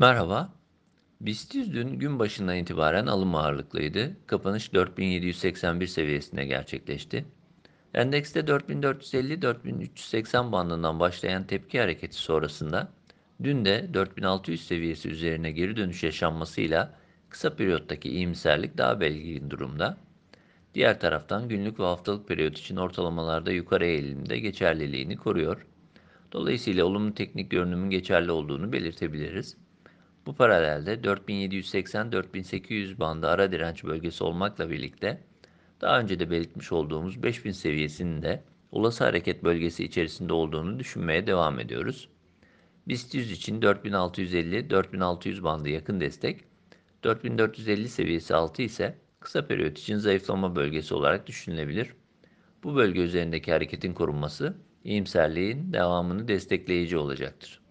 Merhaba. BIST 100 dün gün başından itibaren alım ağırlıklıydı. Kapanış 4781 seviyesine gerçekleşti. Endekste 4450-4380 bandından başlayan tepki hareketi sonrasında dün de 4600 seviyesi üzerine geri dönüş yaşanmasıyla kısa periyottaki iyimserlik daha belirgin durumda. Diğer taraftan günlük ve haftalık periyot için ortalamalarda yukarı eğilimde geçerliliğini koruyor. Dolayısıyla olumlu teknik görünümün geçerli olduğunu belirtebiliriz. Bu paralelde 4780-4800 bandı ara direnç bölgesi olmakla birlikte daha önce de belirtmiş olduğumuz 5000 seviyesinin de olası hareket bölgesi içerisinde olduğunu düşünmeye devam ediyoruz. BIST 100 için 4650-4600 bandı yakın destek, 4450 seviyesi altı ise kısa periyot için zayıflama bölgesi olarak düşünülebilir. Bu bölge üzerindeki hareketin korunması iyimserliğin devamını destekleyici olacaktır.